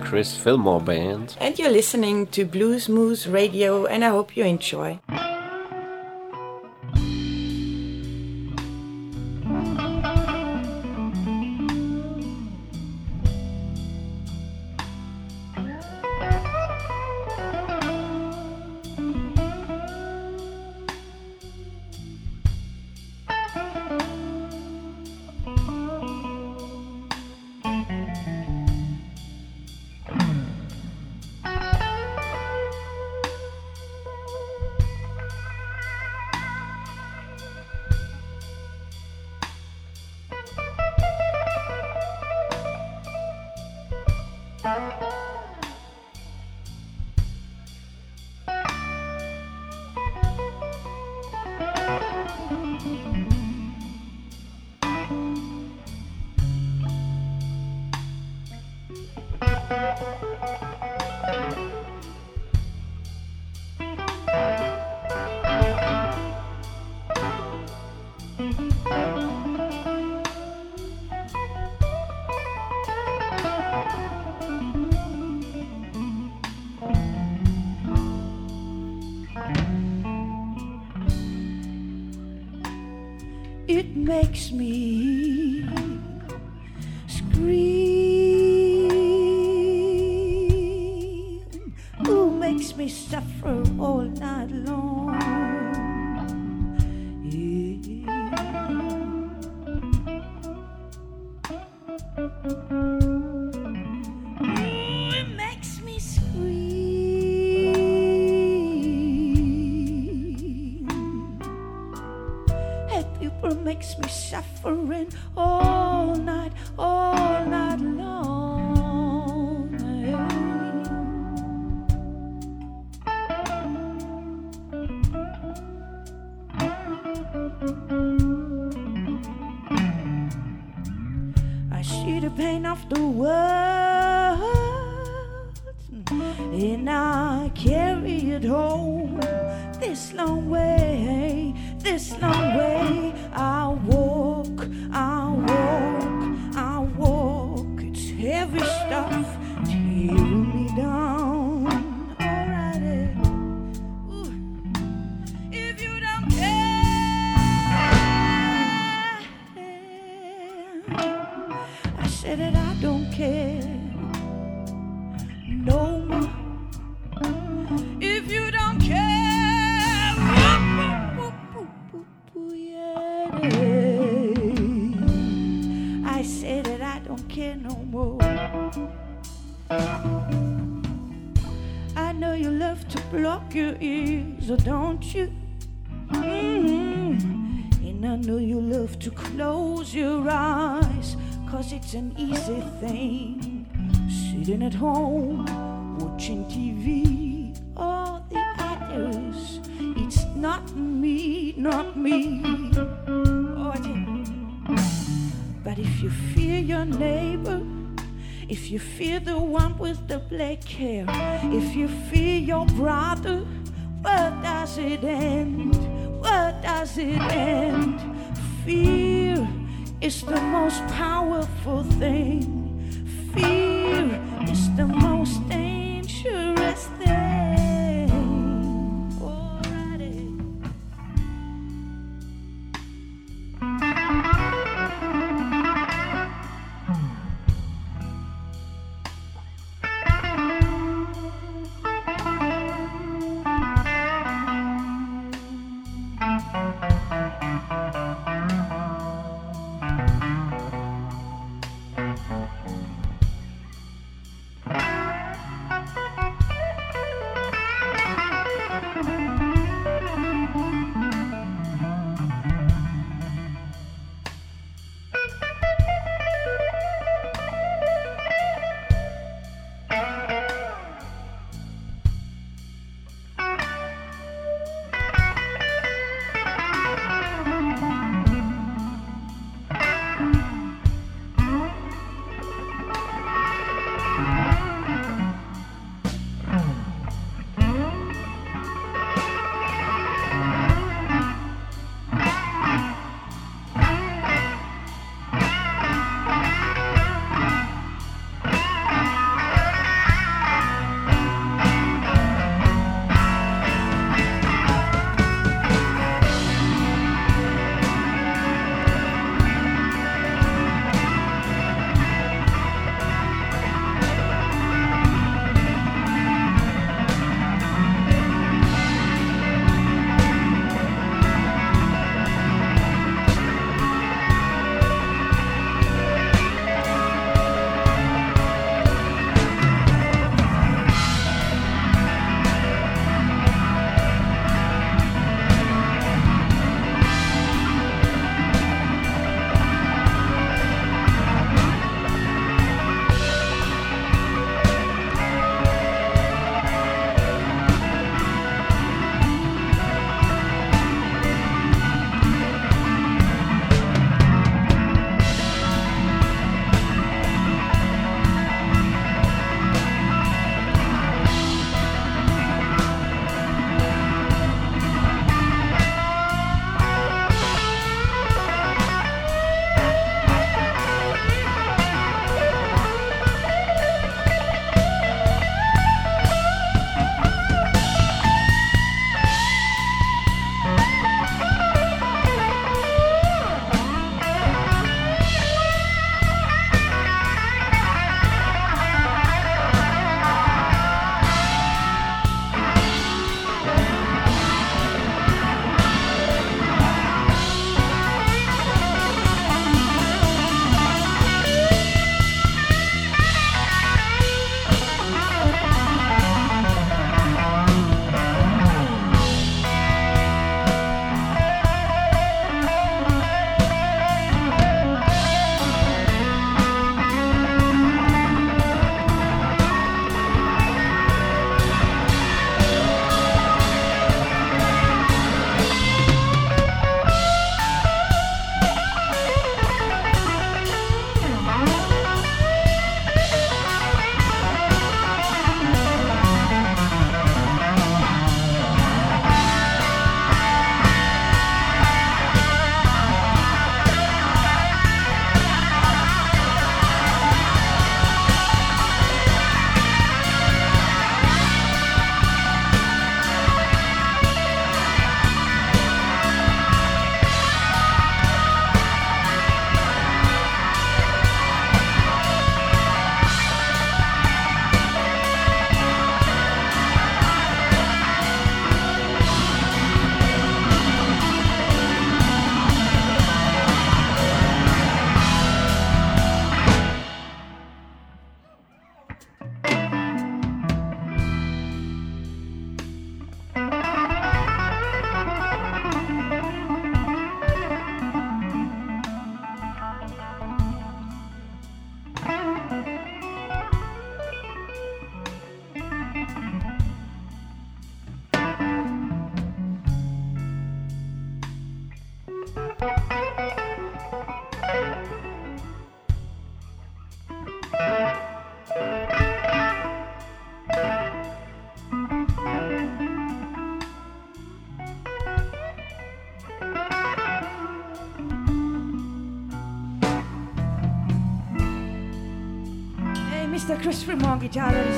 Chris Fillmore Band. and you're listening to Blues Moose Radio and I hope you enjoy. It makes me scream. Who makes me suffer all night long? Easy thing. Sitting at home, watching TV, all the others. It's not me, not me. Oh. But if you fear your neighbor, if you fear the one with the black hair, if you fear your brother, where does it end? Where does it end? Fear is the most powerful thing. Fear is the most Chris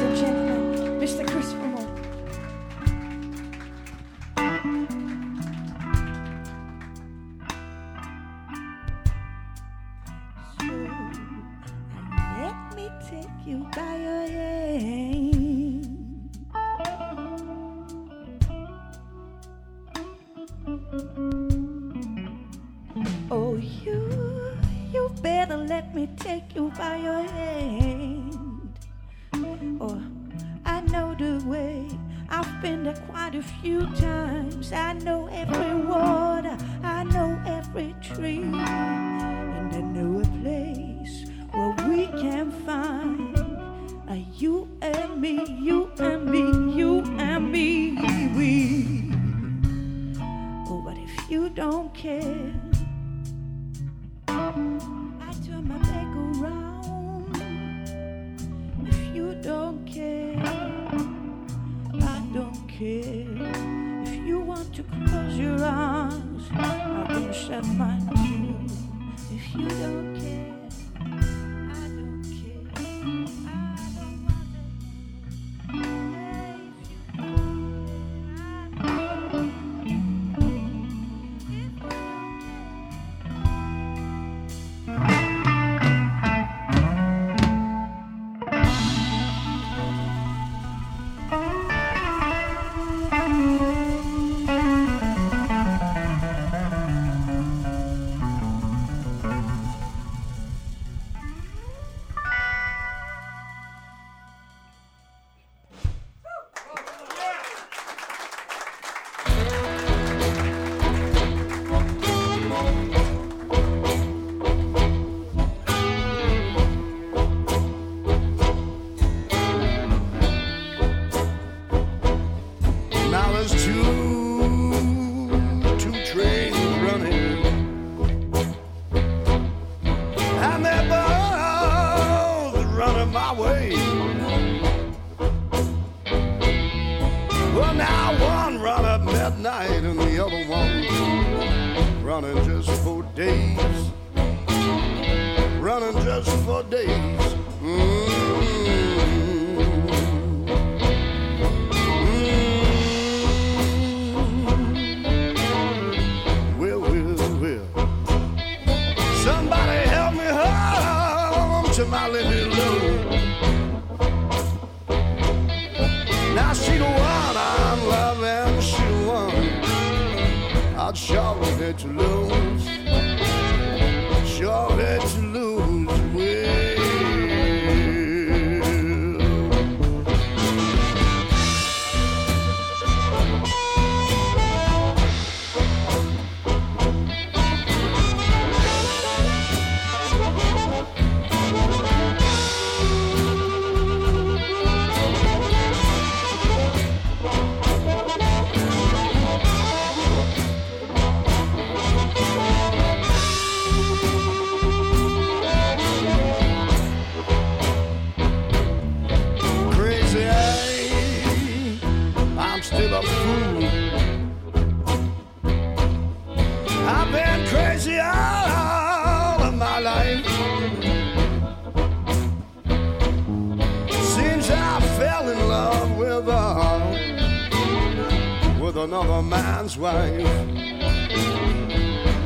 with another man's wife.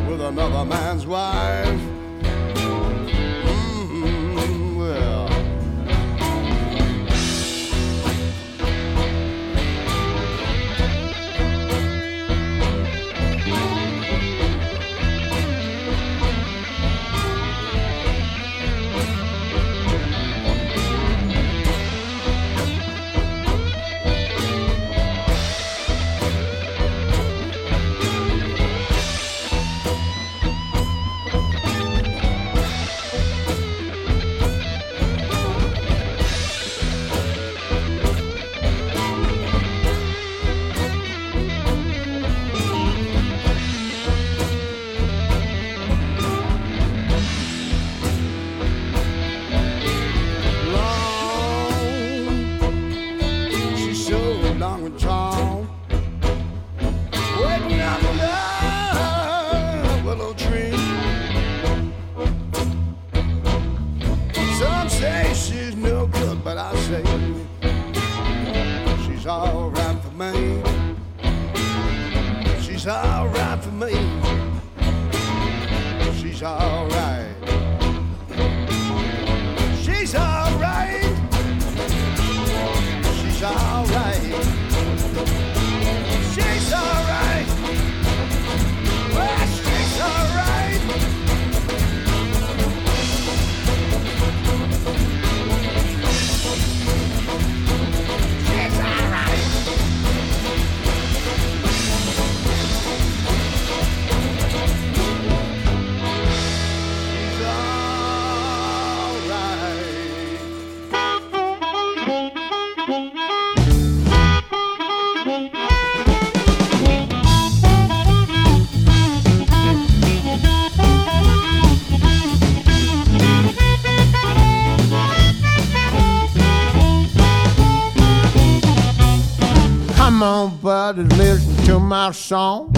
With another man's wife. My song.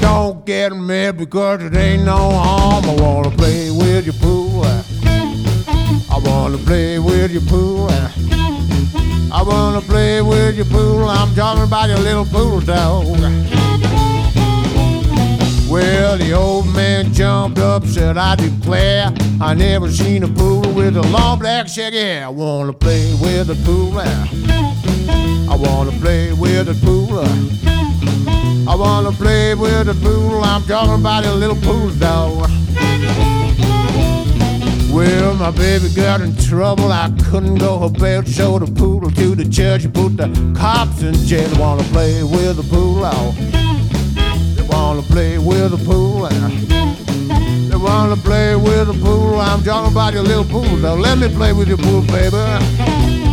Don't get mad because it ain't no harm. I wanna play with your pool. I wanna play with your pool. I wanna play with your pool. I'm talking about your little pool dog. Well, the old man jumped up, said, I declare I never seen a pool with a long black shaggy hair. I wanna play with the pool. I wanna play with the pool. I wanna play with the pool. I'm talking about a little pool dog. Well, my baby got in trouble. I couldn't go her bail. Showed the poodle to the and Put the cops in jail. Wanna play with the pool. Oh. They wanna play with the pool. They wanna play with the pool. I'm talking about your little pool dog. Let me play with your pool, baby.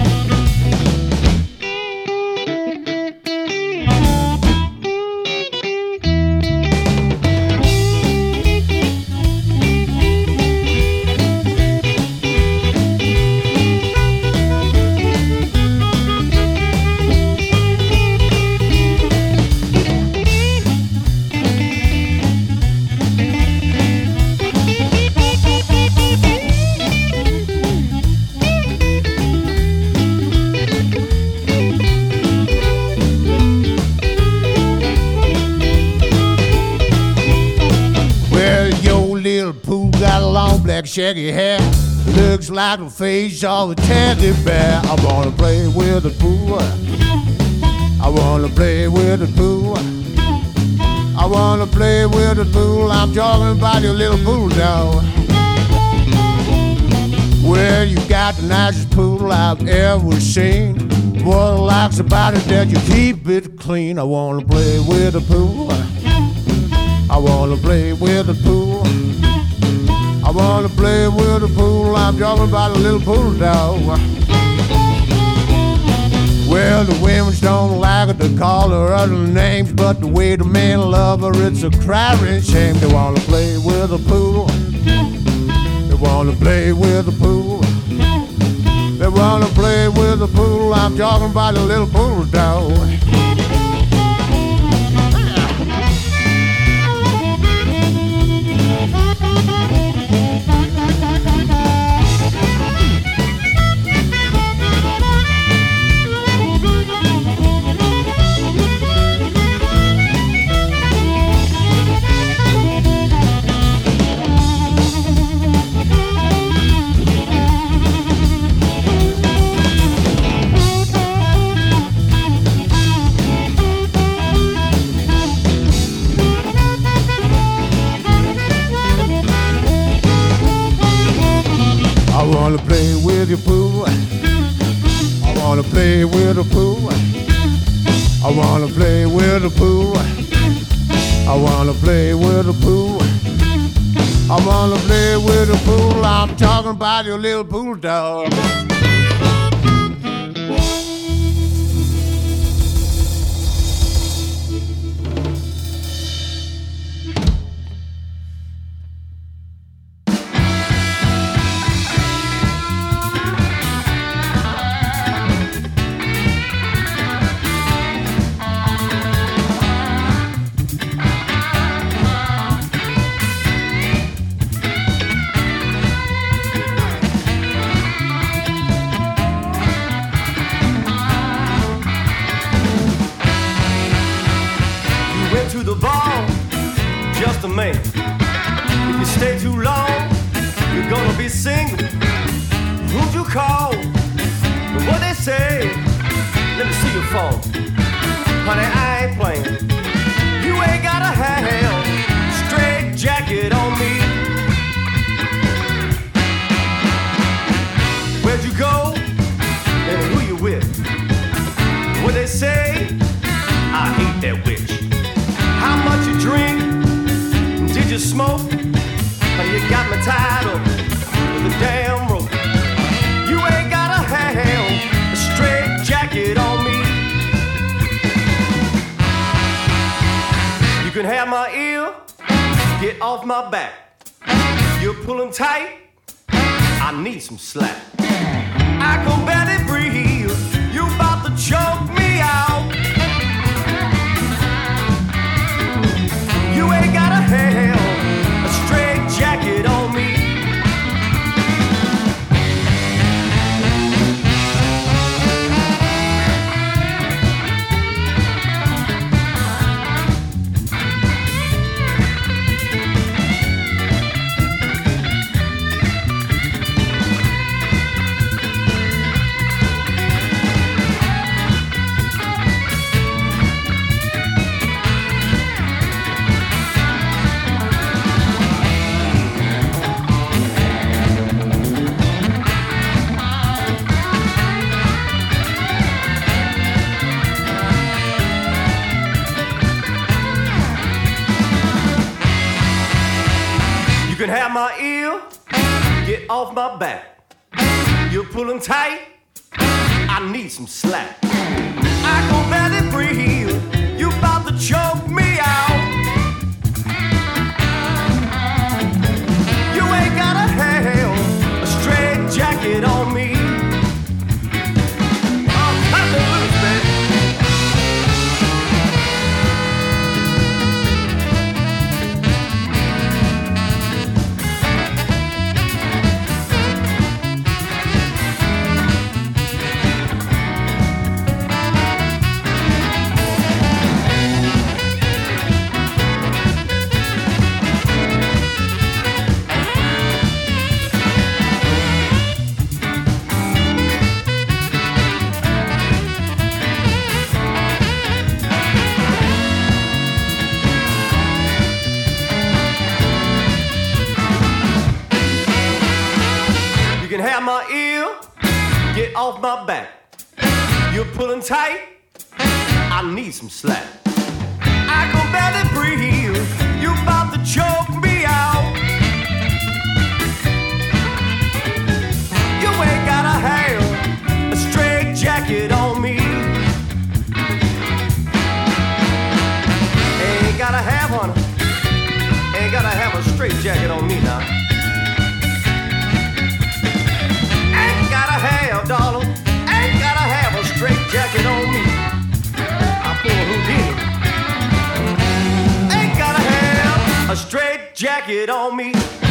A shaggy hair. Looks like the face of a teddy bear. I wanna play with the poo. I wanna play with the poo. I wanna play with the pool. I'm talking about your little pool dog. Well, you got the nicest pool I've ever seen. What I likes about it that you keep it clean. I wanna play with the pool. I wanna play with the pool. Wanna play with the pool. I'm talking about a little pool dog. Well, the women don't like it to call her other names, but the way the men love her, it's a crying shame. They wanna play with the pool. They wanna play with the pool. They wanna play with the pool. I'm talking about a little pool dog. I wanna play with the pool. I wanna play with the pool. I wanna play with the pool. I wanna play with the pool. I'm talking about your little pool dog. off my back. You're pulling tight, I need some slack. I can barely breathe, you about to choke me out. You ain't got a head. some slack. jacket on me.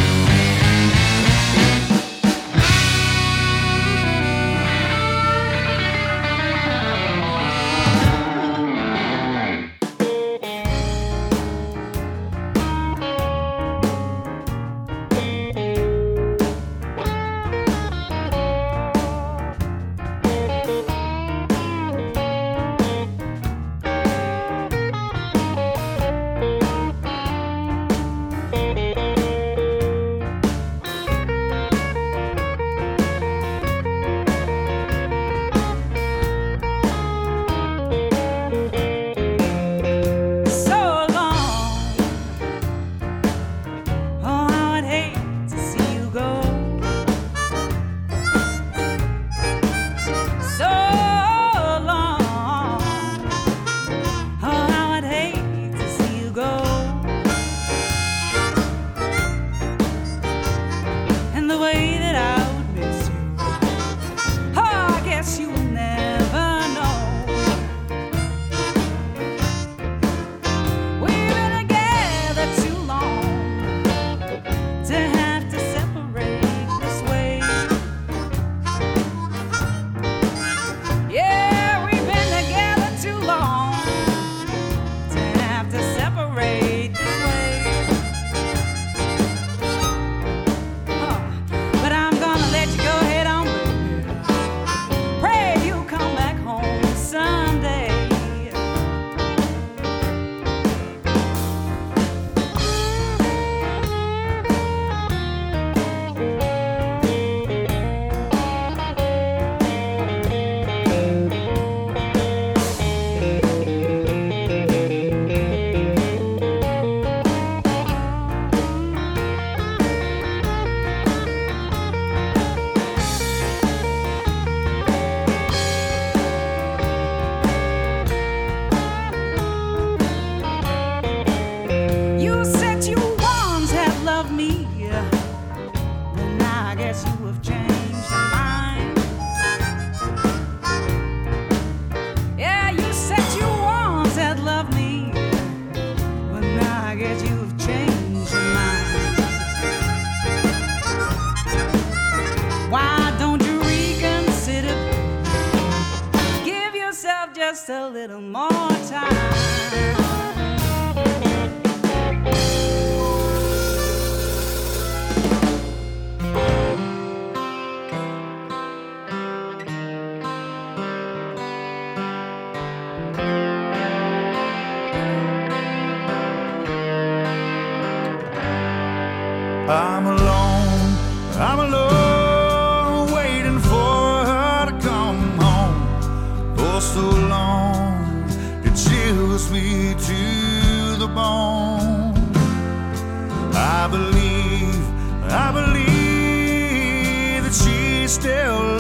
Still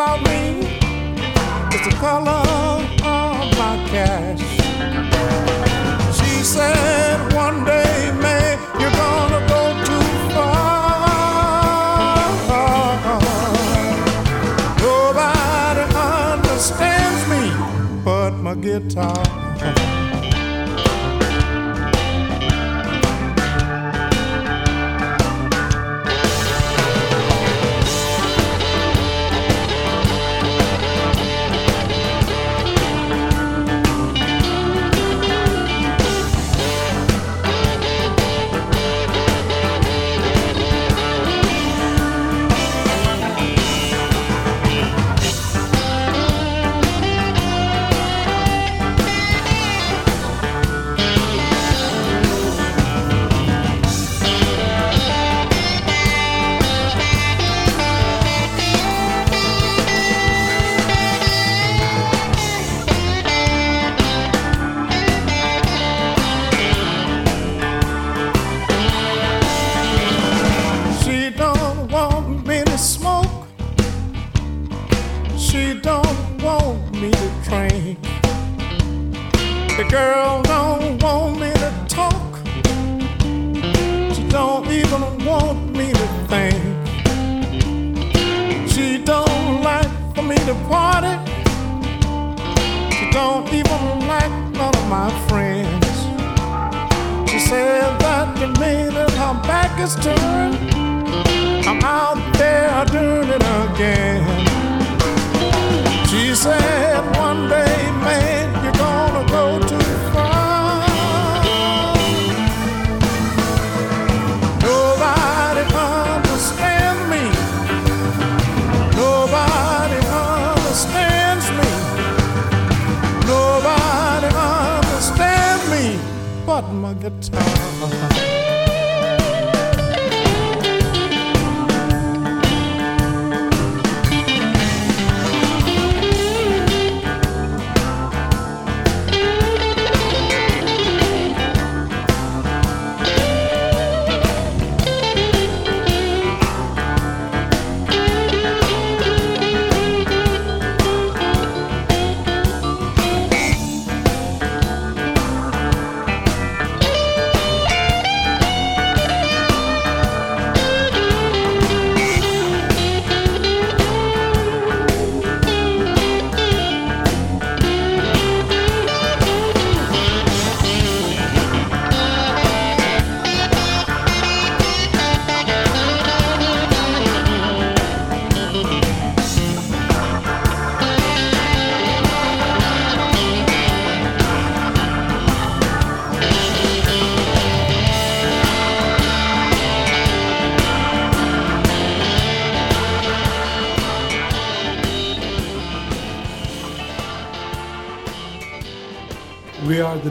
about me is the color of my cash. She said one day, man, you're gonna go too far. Nobody understands me but my guitar. My friends. She said that the minute her back is turned, I'm out there doing it again.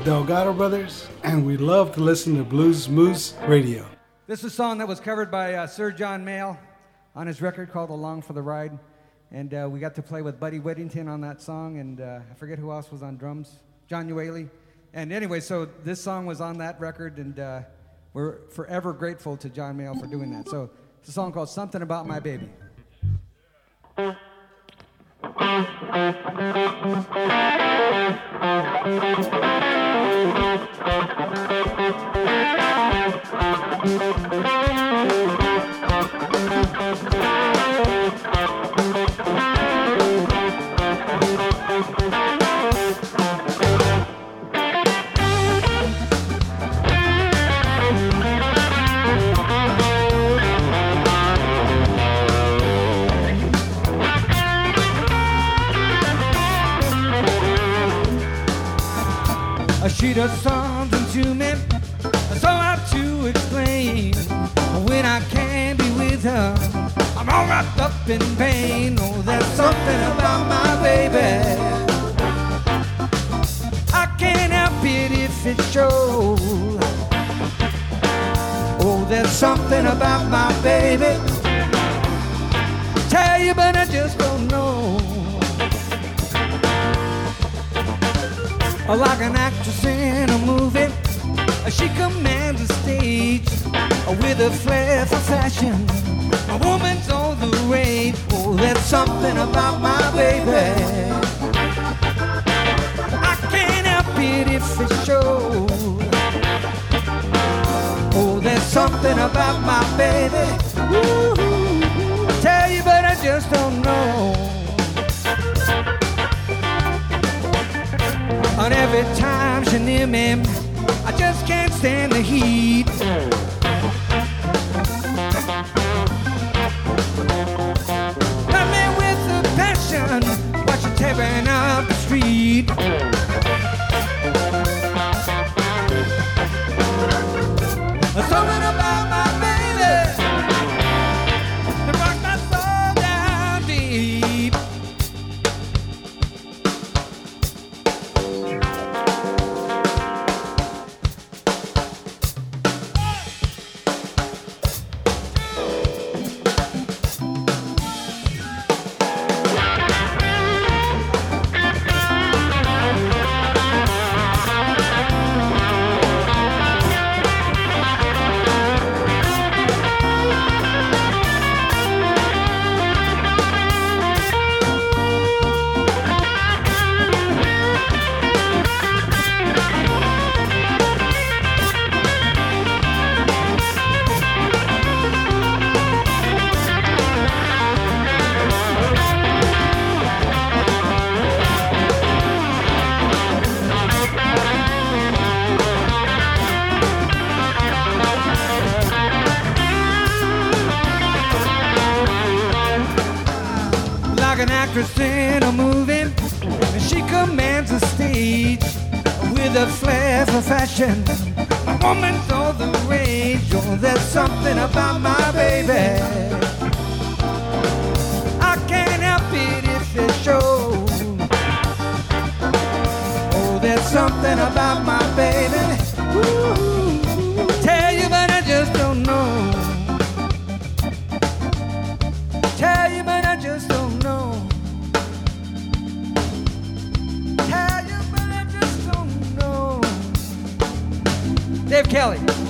Delgado Brothers, and we love to listen to Blues Moose Radio. This is a song that was covered by uh, Sir John Mayall on his record called Along for the Ride. And uh, we got to play with Buddy Whittington on that song, and uh, I forget who else was on drums, John Yuele. And anyway, so this song was on that record, and uh, we're forever grateful to John Mayall for doing that. So it's a song called Something About My Baby. Thank she does something to me I'm all wrapped up in pain. Oh, there's something about my baby. I can't help it if it shows. Oh, there's something about my baby. Tell you, but I just don't know. Like an actress in a movie, she commands the stage with a flair for fashion. A woman's all the rage. Oh, there's something about my baby. I can't help it if it shows. Oh, there's something about my baby. Ooh, tell you, but I just don't know. And every time she near me, I just can't stand the heat. Dave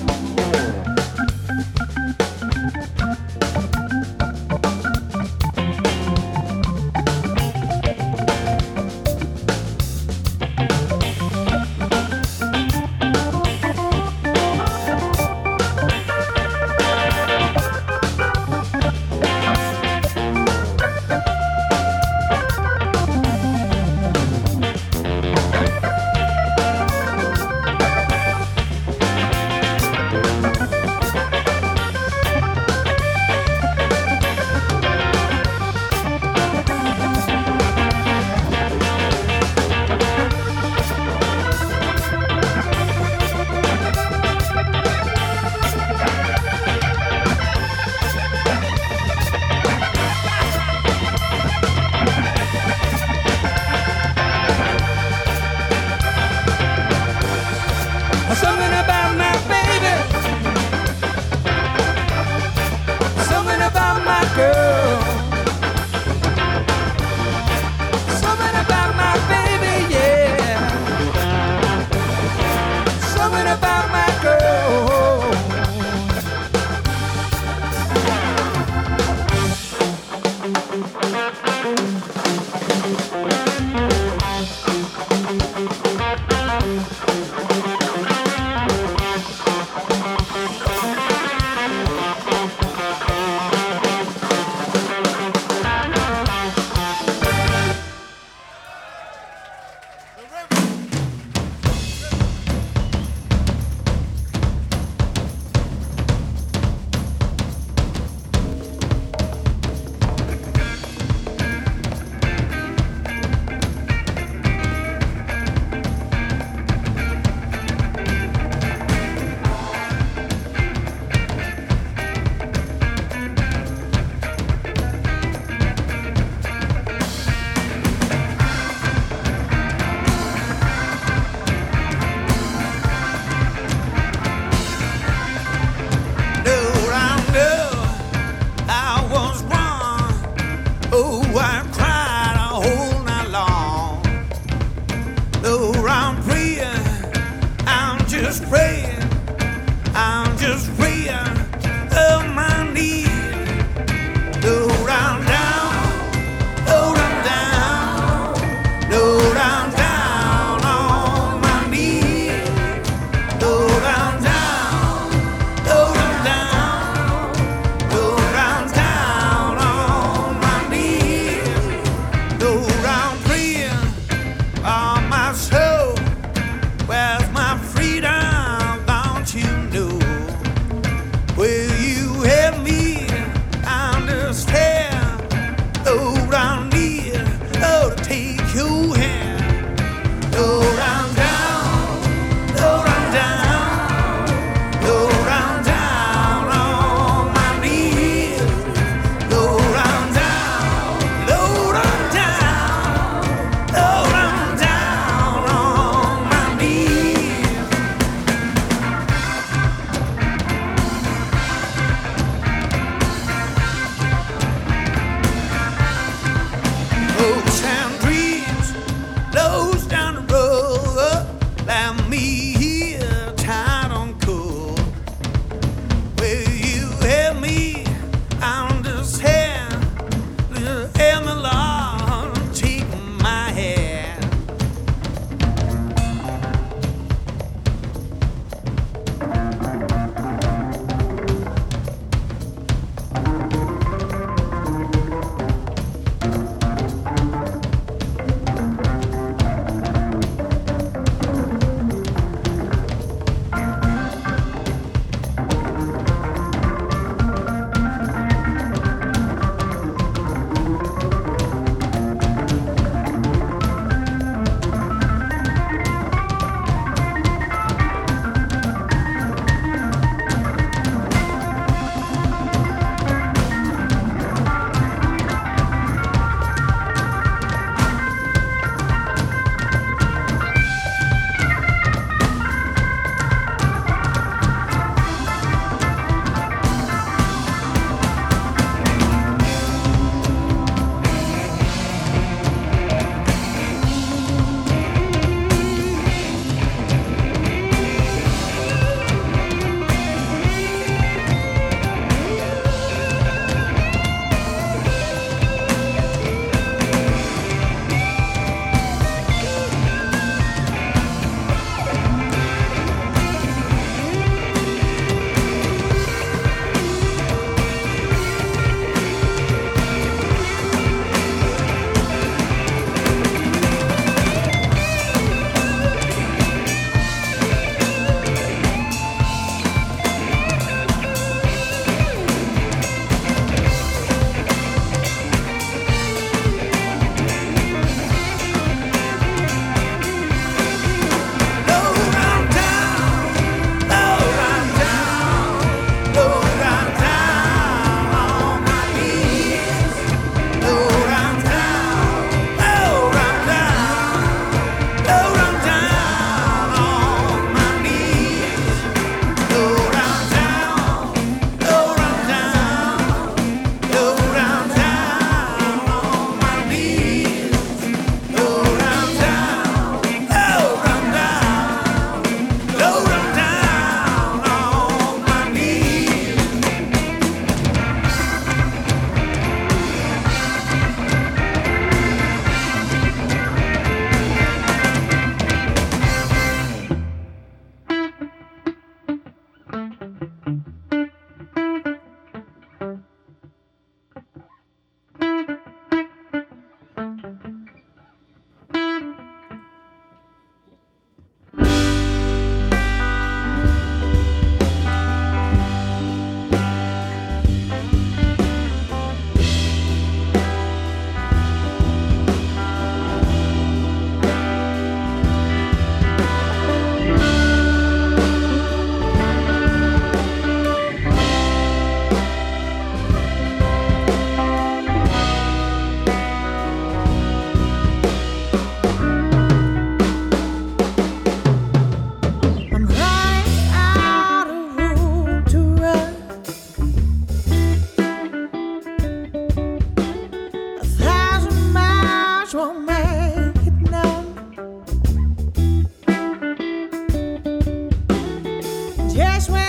Just when